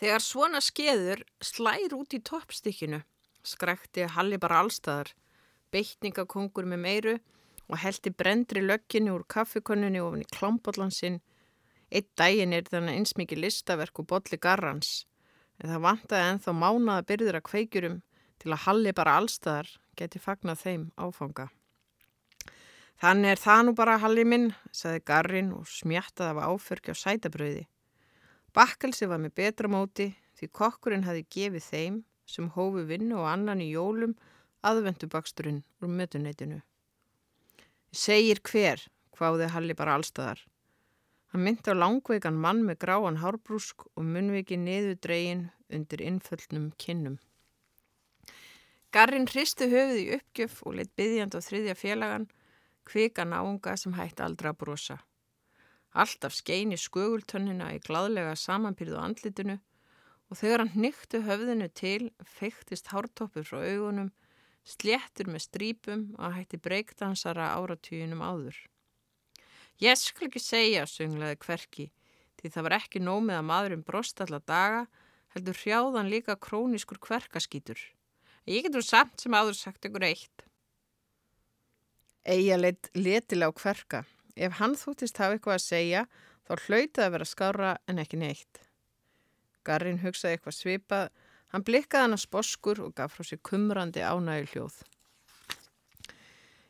Þegar svona skeður slær út í toppstykkinu, skrækti Halli bara allstaðar, beitningakongur með meiru og heldi brendri lögginni úr kaffikonnunni ofin í klámbotlansinn. Eitt daginn er þannig eins mikið listaverk og bolli garrans, en það vantaði enþá mánaða byrður að kveikjurum til að Halli bara allstaðar geti fagnað þeim áfanga. Þannig er það nú bara Halli minn, saði Garrin og smjattaði af áförki á sætabröði. Bakkelsi var með betra móti því kokkurinn hafi gefið þeim sem hófi vinnu og annan í jólum aðvendubaksturinn úr mötuneytinu. Segir hver, hvaði Halli bara allstaðar. Hann myndi á langveikan mann með gráan hárbrúsk og munviki niður dregin undir innföllnum kinnum. Garrin hristi höfuð í uppgjöf og leitt byggjand á þriðja félagan, kvika náunga sem hætti aldra að brosa. Alltaf skein í skögultönnina í gladlega samanpyrðu andlitinu og þegar hann nýttu höfðinu til feiktist hártoppur frá augunum, sléttur með strípum og hætti breykdansara áratýjunum áður. Ég skil ekki segja, sönglaði hverki, því það var ekki nómið að maðurinn brost alla daga, heldur hrjáðan líka króniskur hverkaskítur. Ég getur samt sem áður sagt ykkur eitt. Eija leitt letilega á hverka. Ef hann þúttist hafa eitthvað að segja, þá hlautið að vera skára en ekki neitt. Garrin hugsaði eitthvað svipað, hann blikkaði hann að sposkur og gaf frá sér kumrandi ánægi hljóð.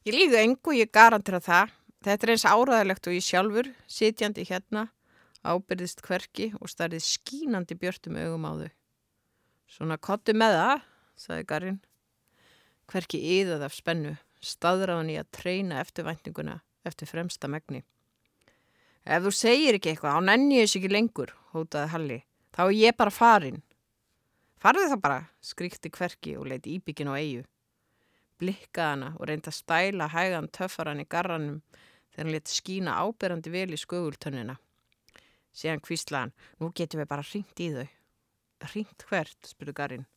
Ég líðu engu, ég garantira það. Þetta er eins áraðilegt og ég sjálfur, sitjandi hérna, ábyrðist hverki og starfið skínandi björtum augum á þau. Svona kottu með það, saði Garrin. Hverki yðað af spennu, staðráðan í að treyna eftirvæntinguna eftir fremsta megni. Ef þú segir ekki eitthvað, þá nenni ég þess ekki lengur, hótaði Halli. Þá er ég bara farin. Farðu það bara, skríkti hverki og leiti íbyggin á eigu. Blikkaði hana og reynda að stæla hægan töffaran í garranum þegar hann leti skína áberandi vel í skögultönnina. Síðan kvíslaði hann, nú getum við bara ringt í þau. Ringt hvert, spurðu garrin.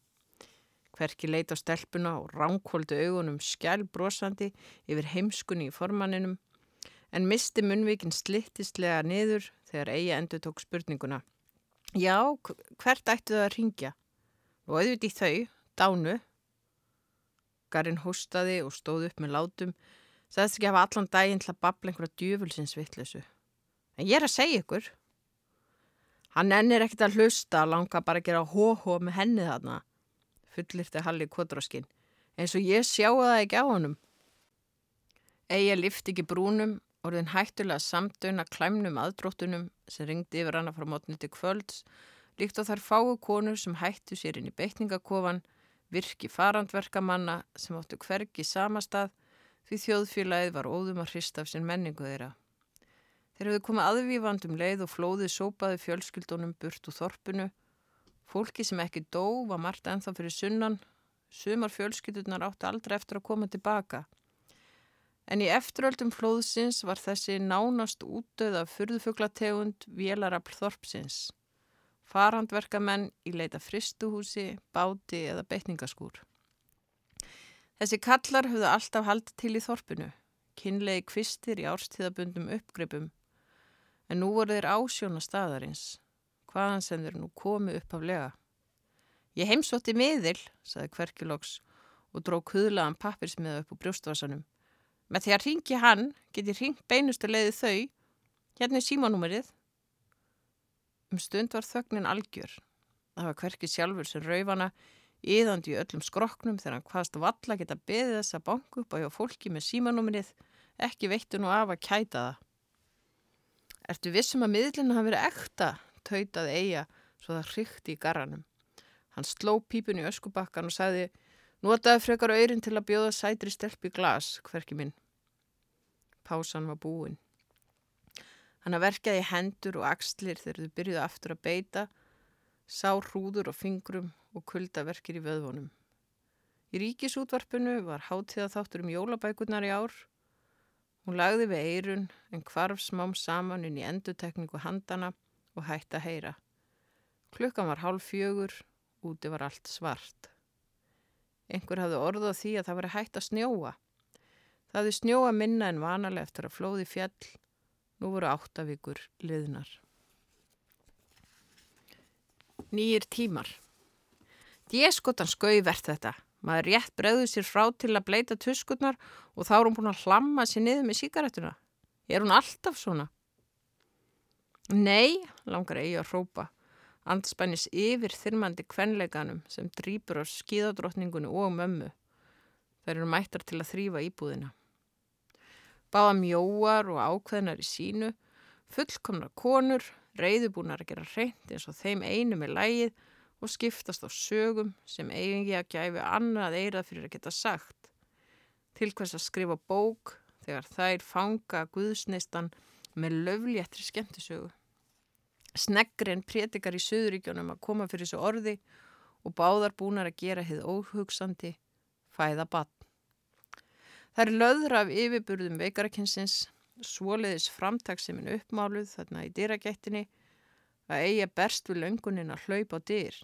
Hverki leiti á stelpuna og ránkvöldu augunum skjál brosandi yfir heimskunni í formanninum en misti munvíkin slittistlega niður þegar eigi endur tók spurninguna. Já, hvert ættu það að ringja? Og auðviti þau, dánu. Garin hóstaði og stóð upp með látum, sagðist ekki hafa allan daginn til að babla einhverja djúvulsins vittlesu. En ég er að segja ykkur. Hann ennir ekkert að hlusta og langa bara að gera hó-hó með henni þarna, fullirti Halli kvotróskin, eins og ég sjáu það ekki á honum. Eigi lifti ekki brúnum orðin hættulega samdöna klæmnum aðdróttunum sem ringdi yfir hana frá mótni til kvölds, líkt á þar fáu konur sem hættu sér inn í beitningakofan, virki farandverkamanna sem áttu hvergi samastað því þjóðfélagið var óðum að hrista af sinn menningu þeirra. Þeir hefðu komið aðvífandum leið og flóðið sópaði fjölskyldunum burt úr þorpunu. Fólki sem ekki dó var margt ennþá fyrir sunnan, sumar fjölskyldunar áttu aldrei eftir að koma tilbaka. En í eftiröldum flóðsins var þessi nánast útdöð af fyrðufuglategund vélarafl þorpsins. Farhandverkamenn í leita fristuhúsi, báti eða beitningaskúr. Þessi kallar höfðu alltaf haldið til í þorpinu, kynlegi kvistir í árstíðabundum uppgripum, en nú voru þeir ásjóna staðarins, hvaðan sem þeir nú komi upp af lega. Ég heimsótti miðil, saði Kverkiloks og dró kuðlaðan pappirsmiða upp úr brjóstvasanum. Með því að ringi hann get ég ringt beinustu leiði þau, hérna er símanúmerið. Um stund var þögnin algjör. Það var hverki sjálfur sem raufana íðandi í öllum skroknum þegar hann hvaðst valla geta beðið þess að banku upp á hjá fólki með símanúmerið, ekki veittu nú af að kæta það. Ertu vissum að miðlinu hafi verið ekta, tautaði eiga svo það hrykti í garranum. Hann sló pípun í öskubakkan og sagði, notaði frekar öyrin til að bjóða sætri stelp í glas, hverki minn. Pásan var búin. Hann að verkaði hendur og axlir þegar þau byrjuði aftur að beita, sá hrúður og fingrum og kuldaverkir í vöðvonum. Í ríkisútvarpinu var hátíða þáttur um jólabækurnar í ár. Hún lagði við eirun en kvarf smám saman inn í endutekningu handana og hætti að heyra. Klukkan var hálf fjögur, úti var allt svart. Einhver hafði orðað því að það var hægt að snjóa. Það hefði snjóa minna en vanalega eftir að flóði fjall. Nú voru áttavíkur liðnar. Nýjir tímar. Déskotan skauðvert þetta. Maður rétt bregður sér frá til að bleita tuskurnar og þá er hún búin að hlamma sér niður með síkaretuna. Er hún alltaf svona? Nei, langar eigi að hrópa. Andspænis yfir þyrmandi kvenleikanum sem drýpur á skíðadrottningunni og mömmu. Þær eru mættar til að þrýfa íbúðina. Báða mjóar og ákveðnar í sínu, fullkomnar konur, reyðubúnar að gera reynd eins og þeim einu með lægið og skiptast á sögum sem eigingi að gæfi annað eirað fyrir að geta sagt. Til hvers að skrifa bók þegar þær fanga Guðsneistan með löfléttri skemmtisögu. Sneggrin prétikar í Suðuríkjónum að koma fyrir þessu orði og báðar búnar að gera hið óhugsandi fæða bann. Það er löður af yfirburðum veikarakynsins, svoliðis framtagsefin uppmáluð þarna í dyragættinni að eiga berst við löngunin að hlaupa á dyr.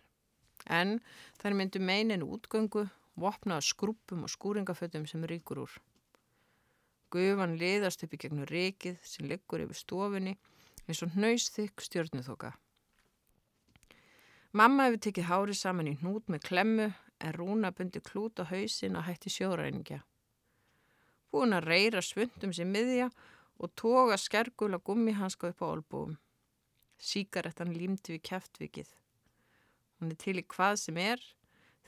En þær myndu meinin útgöngu, vopnaða skrúpum og skúringafötum sem ríkur úr. Gufan liðast upp í gegnum rikið sem liggur yfir stofinni eins og hnausþykk stjórnuþoka. Mamma hefur tekið hári saman í hnút með klemmu en Rúna bundi klút á hausin og hætti sjóræninga. Búin að reyra svundum sem miðja og toga skergula gummihanska upp á olbúum. Síkarettan límti við kæftvikið. Hún er til í hvað sem er,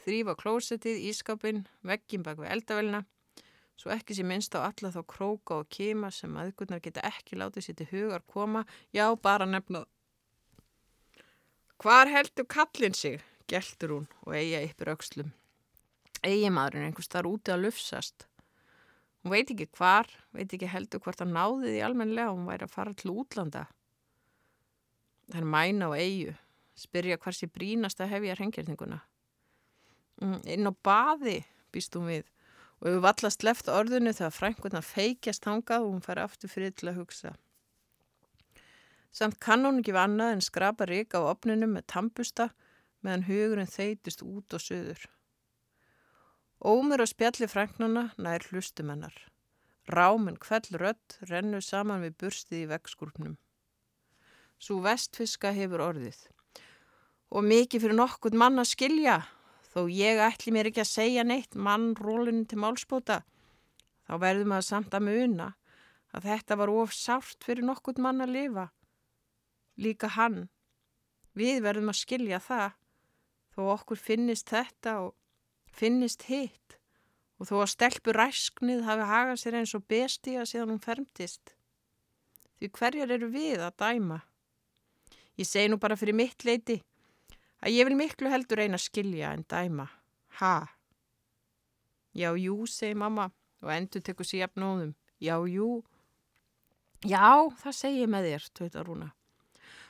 þrýfa klósetið, ískapin, veggin bak við eldavelna svo ekki sé minnst á alla þá króka og kema sem aðgurnar geta ekki látið sér til hugar koma, já bara nefna Hvar heldur kallin sig? geltur hún og eiga yppir aukslum. Eigi maðurinn einhvers þar úti að lufsast. Hún veit ekki hvar, veit ekki heldur hvort að náði því almenlega hún væri að fara til útlanda. Það er mæna og eigu, spyrja hvers ég brínast að hefja hrengjörninguna. Mm, inn á baði, býst hún við og við vallast left orðinu þegar frænkurna feikjast hangað og hún fær aftur frið til að hugsa. Samt kann hún ekki vannað en skrapa rík á opninu með tampusta meðan hugurinn þeitist út og söður. Ómur og spjalli fræknana nær hlustumennar. Ráminn kveld rött rennu saman við burstið í vegskúrpnum. Svo vestfiska hefur orðið. Og mikið fyrir nokkurt mann að skilja, Þó ég ætli mér ekki að segja neitt mann rólinn til málspóta, þá verðum að samt að muna að þetta var of sárt fyrir nokkurt mann að lifa. Líka hann. Við verðum að skilja það, þó okkur finnist þetta og finnist hitt og þó að stelpur ræsknið hafi hagað sér eins og bestíða síðan hún fermtist. Því hverjar eru við að dæma? Ég segi nú bara fyrir mitt leiti að ég vil miklu heldur að skilja en dæma. Ha? Já, jú, segi mamma og endur tekur sér jafnóðum. Já, jú. Já, það segi ég með þér, tautar húnna.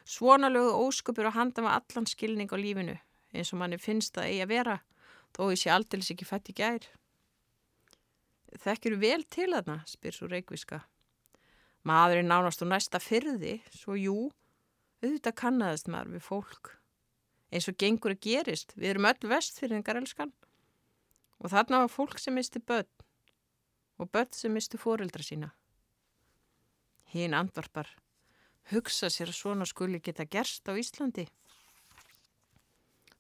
Svona lögðu ósköpur að handa með allan skilning á lífinu eins og manni finnst það eigi að vera þó ég sé aldrei ekki fætt í gær. Þekkir vel til þarna, spyr svo Reykjavíska. Maðurinn nánast og næsta fyrði, svo jú, auðvitað kannadast maður við fólk eins og gengur að gerist. Við erum öll vestfyrringar elskan og þarna var fólk sem misti börn og börn sem misti fóreldra sína. Hinn andvarpar hugsa sér að svona skuli geta gerst á Íslandi.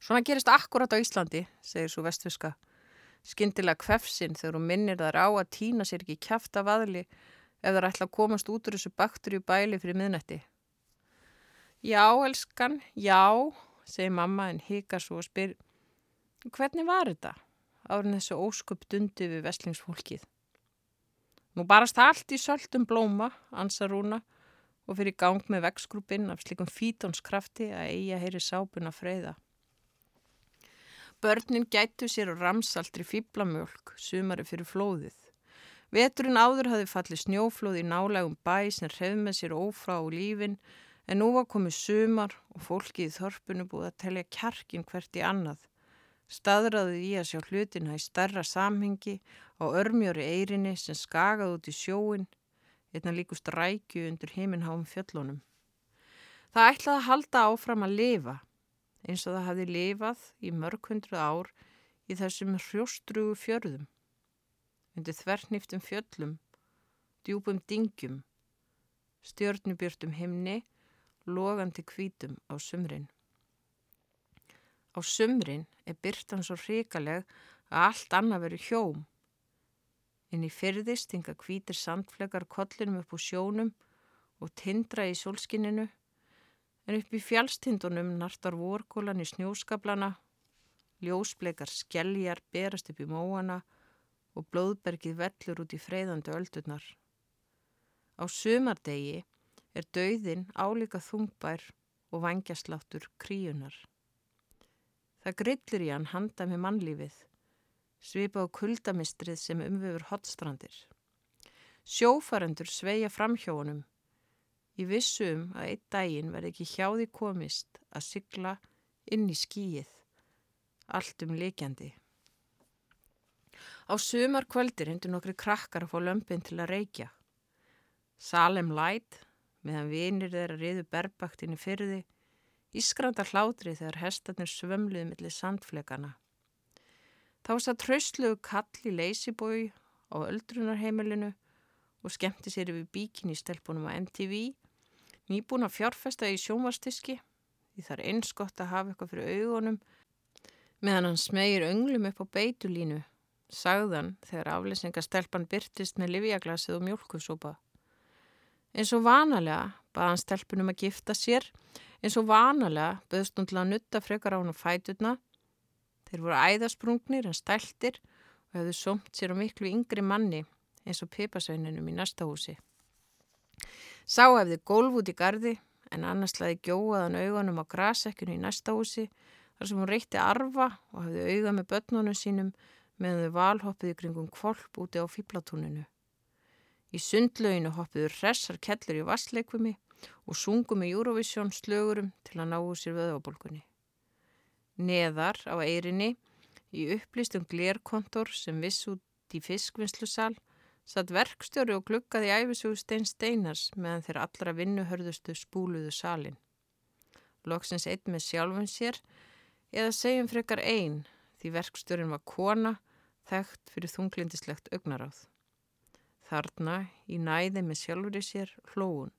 Svona gerist akkurat á Íslandi, segir svo vestfyrska. Skindilega kvefsinn þegar hún minnir þar á að týna sér ekki kæft af aðli ef það er ætla að komast út úr þessu bakturju bæli fyrir miðnætti. Já, elskan, já, segir mamma en hikar svo og spyr hvernig var þetta árið þessu ósköp dundi við vestlingsfólkið. Nú barast allt í söldum blóma, ansar Rúna og fyrir gang með vexgrúpinn af slikum fítónskrafti að eiga heyri sápuna freyða. Börnin gætu sér og ramsaldri fýblamjölk, sumari fyrir flóðið. Veturinn áður hafi fallið snjóflóð í nálegum bæ sem hrefð með sér ófrá og lífin En nú var komið sumar og fólki í þorpunu búið að telja kjarkin hvert í annað. Staðraðið í að sjá hlutina í starra samhengi á örmjóri eirinni sem skagað út í sjóin, einna líkust rækju undir heiminháum fjöllunum. Það ætlaði að halda áfram að lifa, eins og það hafi lifað í mörg hundru ár í þessum hrjóstrugu fjörðum, undir þvernýftum fjöllum, djúpum dingjum, stjörnubjörtum himni logandi kvítum á sumrin. Á sumrin er byrtan svo hrikaleg að allt annað verður hjóm. Inn í fyrði stinga hvítir sandflegar kollinum upp úr sjónum og tindra í sólskinninu en upp í fjálstindunum nartar vorgólan í snjóskablana, ljósbleikar skelljar berast upp í móana og blóðbergið vellur út í freyðandi öldurnar. Á sumardegi er dauðin álíka þungbær og vangjastláttur kríunar. Það grillir í hann handa með mannlífið, svipa á kuldamistrið sem umvefur hotstrandir. Sjófarendur sveia framhjónum Í vissum að einn daginn verði ekki hjáði komist að sykla inn í skýið, allt um leikjandi. Á sumar kvöldir hindur nokkri krakkar að fá lömpin til að reykja. Salem Light, meðan vinir þeirra riðu berbaktinni fyrði, ískranda hlátri þegar hestatnir svömluði millir sandflegana. Þá satt tröstluðu kall í leysibói á öldrunarheimilinu og skemmti sér yfir bíkin í stelpunum á MTV nýbúin að fjárfesta í sjónvarsdiski því það er eins gott að hafa eitthvað fyrir augunum meðan hann smegir önglum upp á beitulínu sagðan þegar aflýsingastelpan byrtist með livjaglasið og mjölkusópa. Eins og vanalega baða hann stelpunum að gifta sér, eins og vanalega böðst hún til að nutta frekar á hann og fætutna. Þeir voru æðasprungnir en stæltir og hefðu somt sér á miklu yngri manni eins og pipasveininum í næsta húsi. Sá hefði gólf út í gardi en annars laði gjóaðan augunum á grasekkinu í næsta húsi þar sem hún reytti arfa og hefði auga með börnunum sínum meðan þau valhoppiði kringum kvolp úti á fýblatúninu. Í sundlauginu hoppiðu hressar kellir í vassleikvumi og sungu með Eurovision slögurum til að náu sér vöðabolgunni. Neðar á eirinni í upplýstum glerkontor sem viss út í fiskvinnslusal satt verkstjóri og gluggaði æfisug Stein Steinars meðan þeir allra vinnuhörðustu spúluðu salin. Loksins eitt með sjálfum sér eða segjum frekar einn því verkstjórin var kona þekkt fyrir þunglindislegt augnaráð. Þarna í næði með sjálfur í sér hlóun.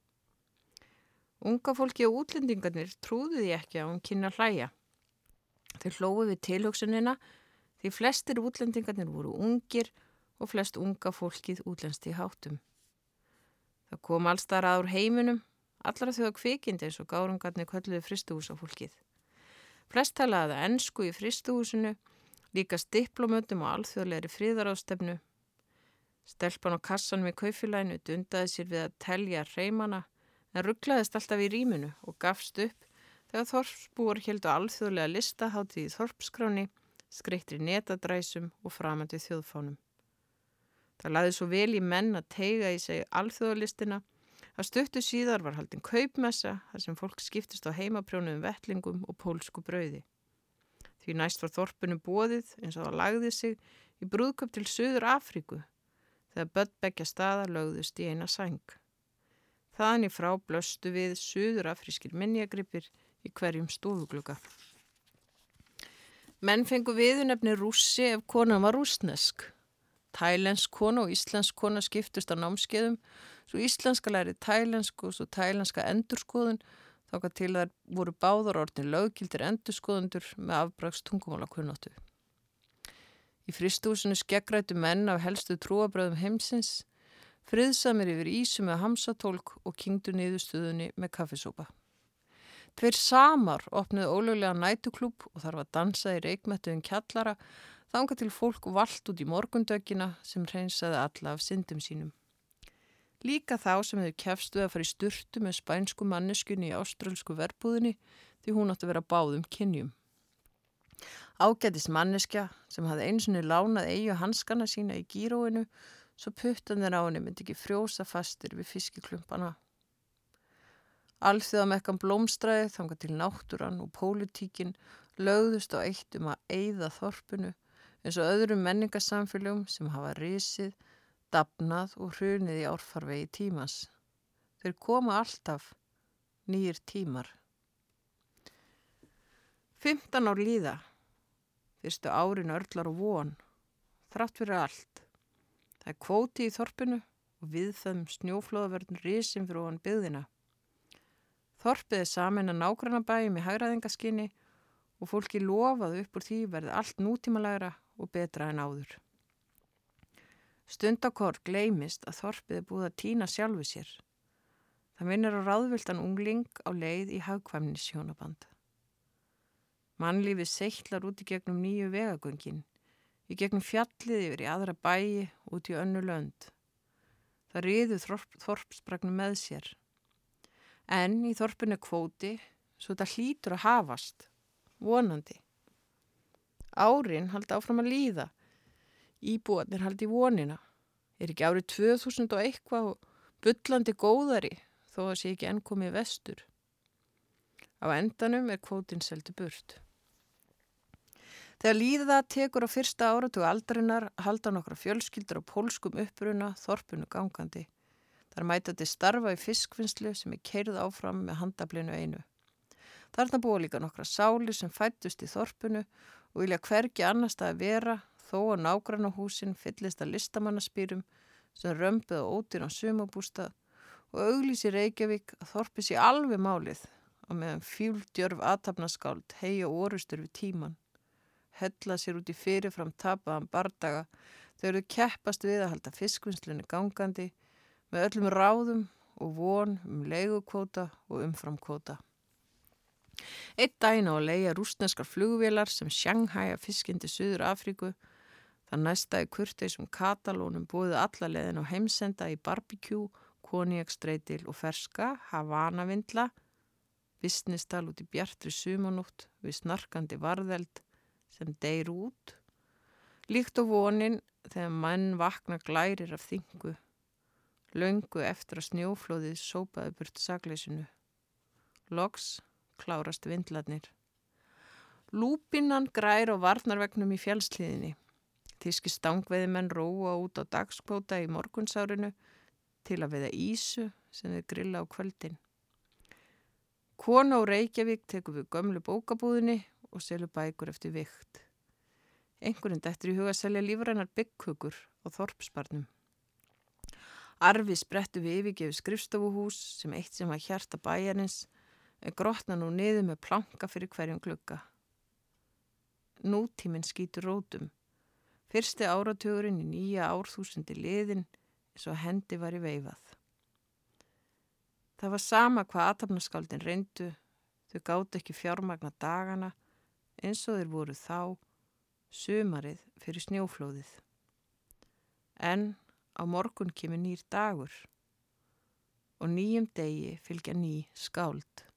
Unga fólki og útlendingarnir trúðu því ekki að hún kynna hlæja. Þeir hlóðu við tilhugsunina því flestir útlendingarnir voru ungir og flest unga fólkið útlenst í háttum. Það kom allstar aður heiminum, allra þjóða kvikindi eins og gárungarnir kölluði fristuhúsa fólkið. Flest talaði ennsku í fristuhúsinu, líkast diplomöndum og alþjóðleiri fríðarástefnu. Stelpan á kassan með kaufilænu dundaði sér við að telja reymana en rugglaðist alltaf í rýmunu og gafst upp þegar þorpsbúar heldu alþjóðlega listaháttið í þorpskráni, skreittri netadræsum og framandi þjóðfánum. Það laði svo vel í menn að teiga í seg alþjóðalistina að stöttu síðar var haldin kaupmessa þar sem fólk skiptist á heimaprjónuðum vettlingum og pólsku brauði. Því næst var þorpunum bóðið eins og það lagði sig í brúðköp til Suður Afríku þegar böttbekja staðar lögðust í eina sang. Þaðan í frá blöstu við Suður Afrískir minnjagripir í hverjum stofugluga. Menn fengu viðunefni rússi ef konan var rúsnesk Tælensk kona og íslensk kona skiptust á námskeiðum, svo íslenska læri tælensk og svo tælenska endurskoðun, þá til þær voru báðar orðin löggildir endurskoðundur með afbraks tungumálakunnáttu. Í fristúsinu skeggrætu menn af helstu trúabröðum heimsins, friðsamir yfir ísu með hamsatólk og kingdu niðurstöðunni með kaffisópa. Tveir samar opnið ólöglega nætuklúp og þar var dansað í reikmættuðin kjallara Þanga til fólk vald út í morgundökina sem hreinsaði alla af syndum sínum. Líka þá sem hefur kefstuð að fara í sturtu með spænsku manneskunni í áströlsku verbúðinni því hún átti að vera báðum kynjum. Ágætis manneskja sem hafði einsunni lánað eigi og hanskana sína í gíróinu svo puttan þeir á henni myndi ekki frjósa fastir við fiskiklumpana. Alþjóða mekkan blómstræði þanga til náttúran og pólitíkin lögðust á eitt um að eigða þorpunu eins og öðrum menningarsamfélagum sem hafa risið, dapnað og hrunið í árfarvegi tímas. Þeir koma alltaf nýjir tímar. 15 ár líða, fyrstu árin örlar og von, þrátt fyrir allt. Það er kvóti í þorpinu og við þeim snjóflóðaverðin risin fyrir ofan byggðina. Þorpið er samin að nágrannabæjum í hægraðingaskinni og fólki lofaðu upp úr því verði allt nútímalæra og betra en áður. Stundakor gleimist að þorpið er búið að týna sjálfu sér. Það minnir á ráðvildan ungling á leið í hagkvæmnis hjónaband. Mannlífið seittlar út í gegnum nýju vegagöngin, í gegnum fjallið yfir í aðra bæi út í önnu lönd. Það riðu þorp, þorpsbragnum með sér. En í þorpinu kvóti, svo þetta hlýtur að hafast, vonandi. Árin haldi áfram að líða. Íbúanir haldi vonina. Er ekki árið 2000 og eitthvað og byllandi góðari þó að sé ekki enn komið vestur. Á endanum er kvótin seldi burt. Þegar líða tekur á fyrsta áratu aldarinnar halda nokkra fjölskyldur á pólskum uppruna þorpunu gangandi. Þar mætandi starfa í fiskvinnslu sem er keirð áfram með handablinu einu. Þarna búa líka nokkra sáli sem fættust í þorpunu og vilja hvergi annars það að vera þó að nágrannahúsin fyllist að listamannaspýrum sem römpið og ótir á sumabústað og auglísi Reykjavík að þorpi sér alveg málið og meðan fíldjörf aðtapnaskáld heia orustur við tíman. Hella sér út í fyrirfram tapaðan bardaga þegar þau keppast við að halda fiskvinnslunni gangandi með öllum ráðum og von um leigukvóta og umframkvóta. Eitt dæn á að leia rúsneskar flugvélar sem sjanghæja fiskindi Suður Afríku. Það næsta í kurteisum katalónum búið alla leðin á heimsenda í barbecue, koniakstreitil og ferska, havanavindla, vissnistal út í bjartri sumanútt við snarkandi varðeld sem deyr út. Líkt á vonin þegar mann vakna glærir af þingu, löngu eftir að snjóflóðið sópaði burt sagleysinu. Loks klárast vindladnir. Lúpinnan grær á varnarvegnum í fjálsliðinni. Þíski stangveðimenn róa út á dagskvóta í morgunsárinu til að veða ísu sem þeir grilla á kvöldin. Kona á Reykjavík tekur við gömlu bókabúðinni og selur bækur eftir vikt. Engurinn dættur í huga selja lífrænar bygghugur á þorpsbarnum. Arfi sprettu við yfirgefi skrifstofuhús sem eitt sem var hjarta bæjarins grotna nú niður með planka fyrir hverjum glugga. Nútíminn skýtur rótum. Fyrsti áratugurinn í nýja árþúsundi liðin eins og hendi var í veifað. Það var sama hvað aðtapnaskáldin reyndu, þau gátt ekki fjármagna dagana eins og þeir voru þá sumarið fyrir snjóflóðið. En á morgun kemur nýr dagur og nýjum degi fylgja ný skáld.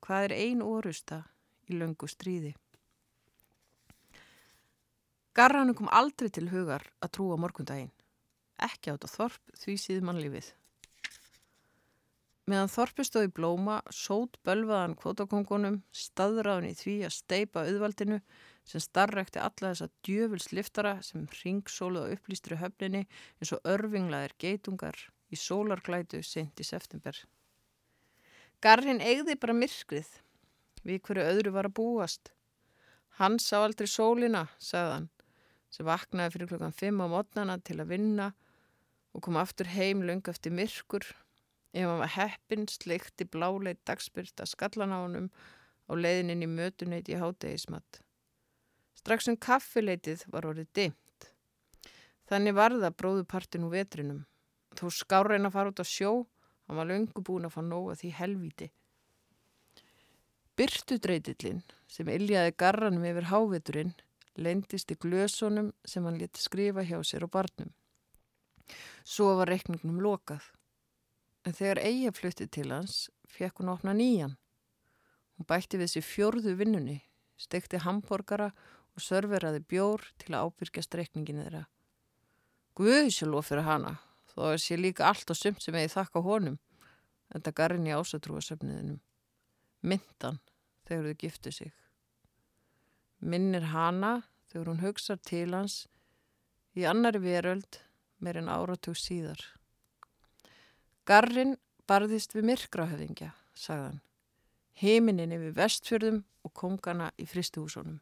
Hvað er ein orusta í löngu stríði? Garranu kom aldrei til hugar að trúa morgundaginn. Ekki átt á þorp því síð mannlífið. Meðan þorpi stóði blóma, sót bölvaðan kvotakongunum, staðraðun í því að steipa auðvaldinu sem starrekti alla þessa djöfulsliftara sem ringsóluð á upplýstri höfninni eins og örfinglaðir geitungar í sólarklætu sent í september. Garrin eigði bara myrkrið, við hverju öðru var að búast. Hann sá aldrei sólina, sagðan, sem vaknaði fyrir klokkan 5 á mótnana til að vinna og kom aftur heim lung eftir myrkur. Ef hann var heppin, sleikti bláleit dagspyrt að skallan á honum á leiðinin í mötuneit í hátegismat. Strax um kaffileitið var orðið dimt. Þannig var það bróðupartin úr vetrinum. Þó skárein að fara út á sjó Hann var löngu búin að fá nóga því helvíti. Byrtudreitillin sem iljaði garranum yfir háveturinn lendist í glösunum sem hann leti skrifa hjá sér og barnum. Svo var reikningnum lokað. En þegar Eija flutti til hans, fekk hún opna nýjan. Hún bætti við sér fjörðu vinnunni, stekti hambúrgara og serveraði bjór til að ábyrgjast reikninginu þeirra. Guðsjálf fyrir hana, þó að sé líka allt og sumt sem ég þakka honum en það garinn í ásatrúasöfniðinum myndan þegar þau giftu sig. Minnir hana þegar hún hugsar til hans í annari veröld meir en áratug síðar. Garrin barðist við myrkrahöfingja, sagðan heiminin yfir vestfjörðum og kongana í fristuhúsunum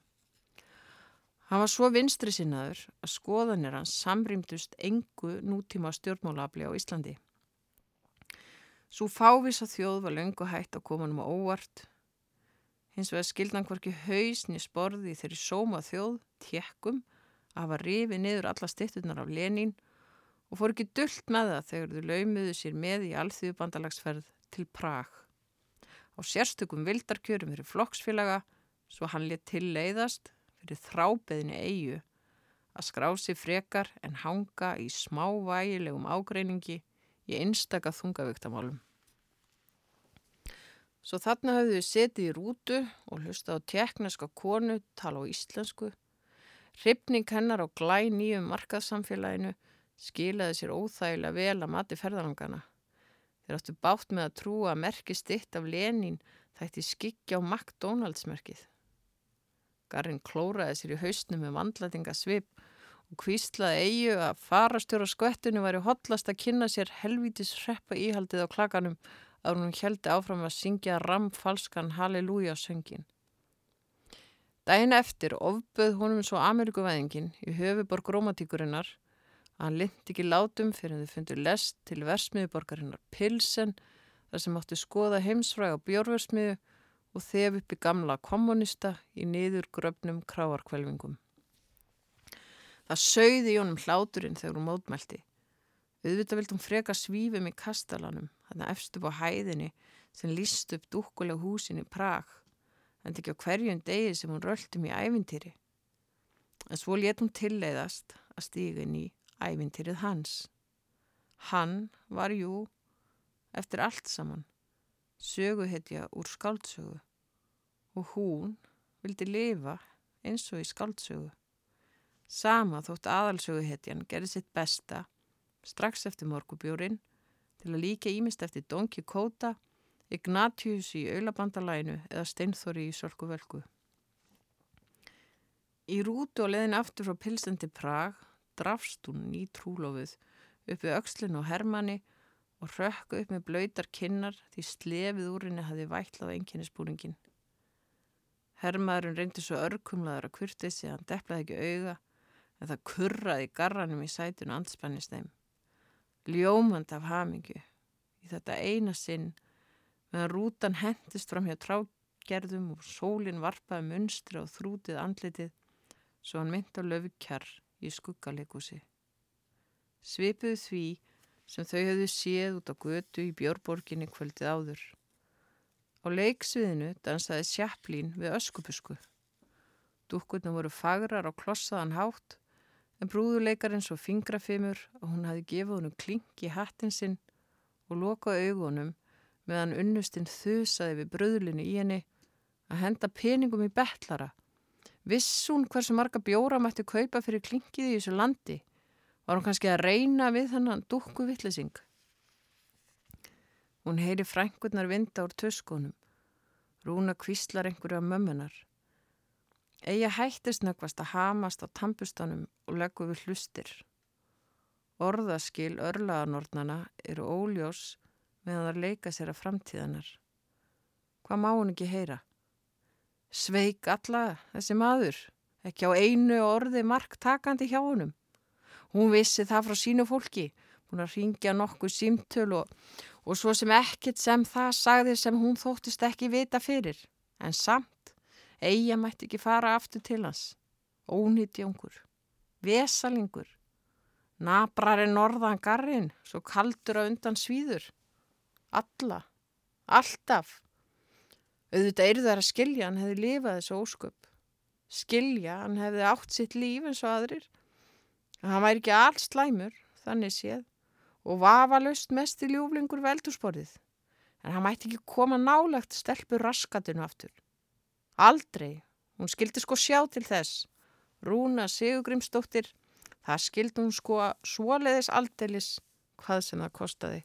Hann var svo vinstri sinnaður að skoðanir hans samrýmdust engu nútíma stjórnmálafli á Íslandi. Svo fávisa þjóð var löngu hægt að koma um á óvart. hins vegar skildan hvorki hausni sporði þeirri sóma þjóð, tjekkum, að hafa rifið niður alla stittunar af Lenín og fór ekki dullt með það þegar þau laumuðu sér með í alþjóðu bandalagsferð til Prag. Á sérstökum vildarkjörum fyrir flokksfélaga svo hann létt til leiðast fyrir þrábeðinni eigu að skrá sig frekar en hanga í smávægilegum ágreiningi í einstaka þungavíktamálum. Svo þarna hafðu þau setið í rútu og hlusta á tekneska konu tala á íslensku. Hrifning hennar á glæ nýjum markaðsamfélaginu skilaði sér óþægilega vel að mati ferðarangana. Þeir áttu bátt með að trúa að merki stitt af Lenin þætti skikja á McDonalds merkið. Garinn klóraði sér í hausnum með vandlætinga svip og kvíslaði eigu að farastjóra skvettinu væri hotlast að kynna sér helvítis hreppa íhaldið á klakanum að hún heldi áfram að syngja ramfalskan Halleluja söngin. Dæin eftir ofböð honum svo Amerikuvæðingin í höfuborg romantíkurinnar að hann lind ekki látum fyrir að þau fundur lest til versmiðuborgarinnar Pilsen þar sem átti skoða heimsfræg á bjórversmiðu og þef upp í gamla kommunista í niður gröfnum kráarkvelvingum. Það sögði í honum hláturinn þegar hún mótmælti. Auðvitað vildum freka svífum í kastalanum, þarna efstu á hæðinni sem líst upp dúkkuleg húsin í Prag, en ekki á hverjum degi sem hún röldum í ævintýri. En svo hún tilleiðast að stíga inn í ævintýrið hans. Hann var jú, eftir allt saman, söguhetja úr skáldsögu og hún vildi lifa eins og í skáldsögu. Sama þótt aðalsöguhetjan gerði sitt besta strax eftir morgubjórin til að líka ímist eftir Don Quixote, Ignatius í Ölabandalæinu eða Steinþóri í Sölkuvelku. Í rútu og leðin aftur frá Pilsen til Prag drafst hún í trúlofið uppi aukslinn og hermanni og rökku upp með blöytar kinnar því slefið úr henni hafi vætlað einkennisbúningin. Hermaðurinn reyndi svo örkumlaður að kurtið hann deplaði ekki auga en það kurraði garranum í sætun og andspannist þeim. Ljómand af hamingu í þetta eina sinn meðan rútan hendist fram hjá trágerðum og sólinn varpaði munstri og þrútið andlitið svo hann mynd á löfukjar í skuggalegúsi. Svipuðu því sem þau höfðu séð út á götu í Björborginni kvöldið áður. Á leiksviðinu dansaði sjaplín við öskupusku. Dúkkurna voru fagrar á klossaðan hátt en brúðuleikarinn svo fingrafimur að hún hafi gefið honum klink í hattin sinn og lokaði augunum meðan unnustinn þusaði við bröðlinu í henni að henda peningum í betlara. Viss hún hversu marga bjóra mætti kaupa fyrir klinkið í þessu landi? Var hún kannski að reyna við þannan dúkku vittlising? Hún heyri frænkurnar vinda úr töskunum. Rúna kvíslar einhverju af mömmunar. Eija hættist nöggvast að hamast á tampustanum og leggu við hlustir. Orðaskil örlaðanornana eru óljós meðan það leika sér að framtíðanar. Hvað má hún ekki heyra? Sveik alla þessi maður, ekki á einu orði mark takandi hjá honum. Hún vissi það frá sínu fólki, búin að ringja nokkuð símtöl og, og svo sem ekkit sem það sagði sem hún þóttist ekki vita fyrir. En samt, eiga mætti ekki fara aftur til hans. Ónýtt jóngur, vesalingur, nabrari norðan garrin, svo kaldur að undan svíður. Alla, alltaf. Auðvitað eru þær að skilja hann hefði lifað þessu ósköp. Skilja hann hefði átt sitt líf eins og aðrir Hann væri ekki alls slæmur, þannig séð, og vafalust mest í ljúflingur veldursporið, en hann mætti ekki koma nálagt stelpur raskatinu aftur. Aldrei, hún skildi sko sjá til þess, Rúna Sigugrimsdóttir, það skildi hún sko svoleiðis aldeilis hvað sem það kostaði.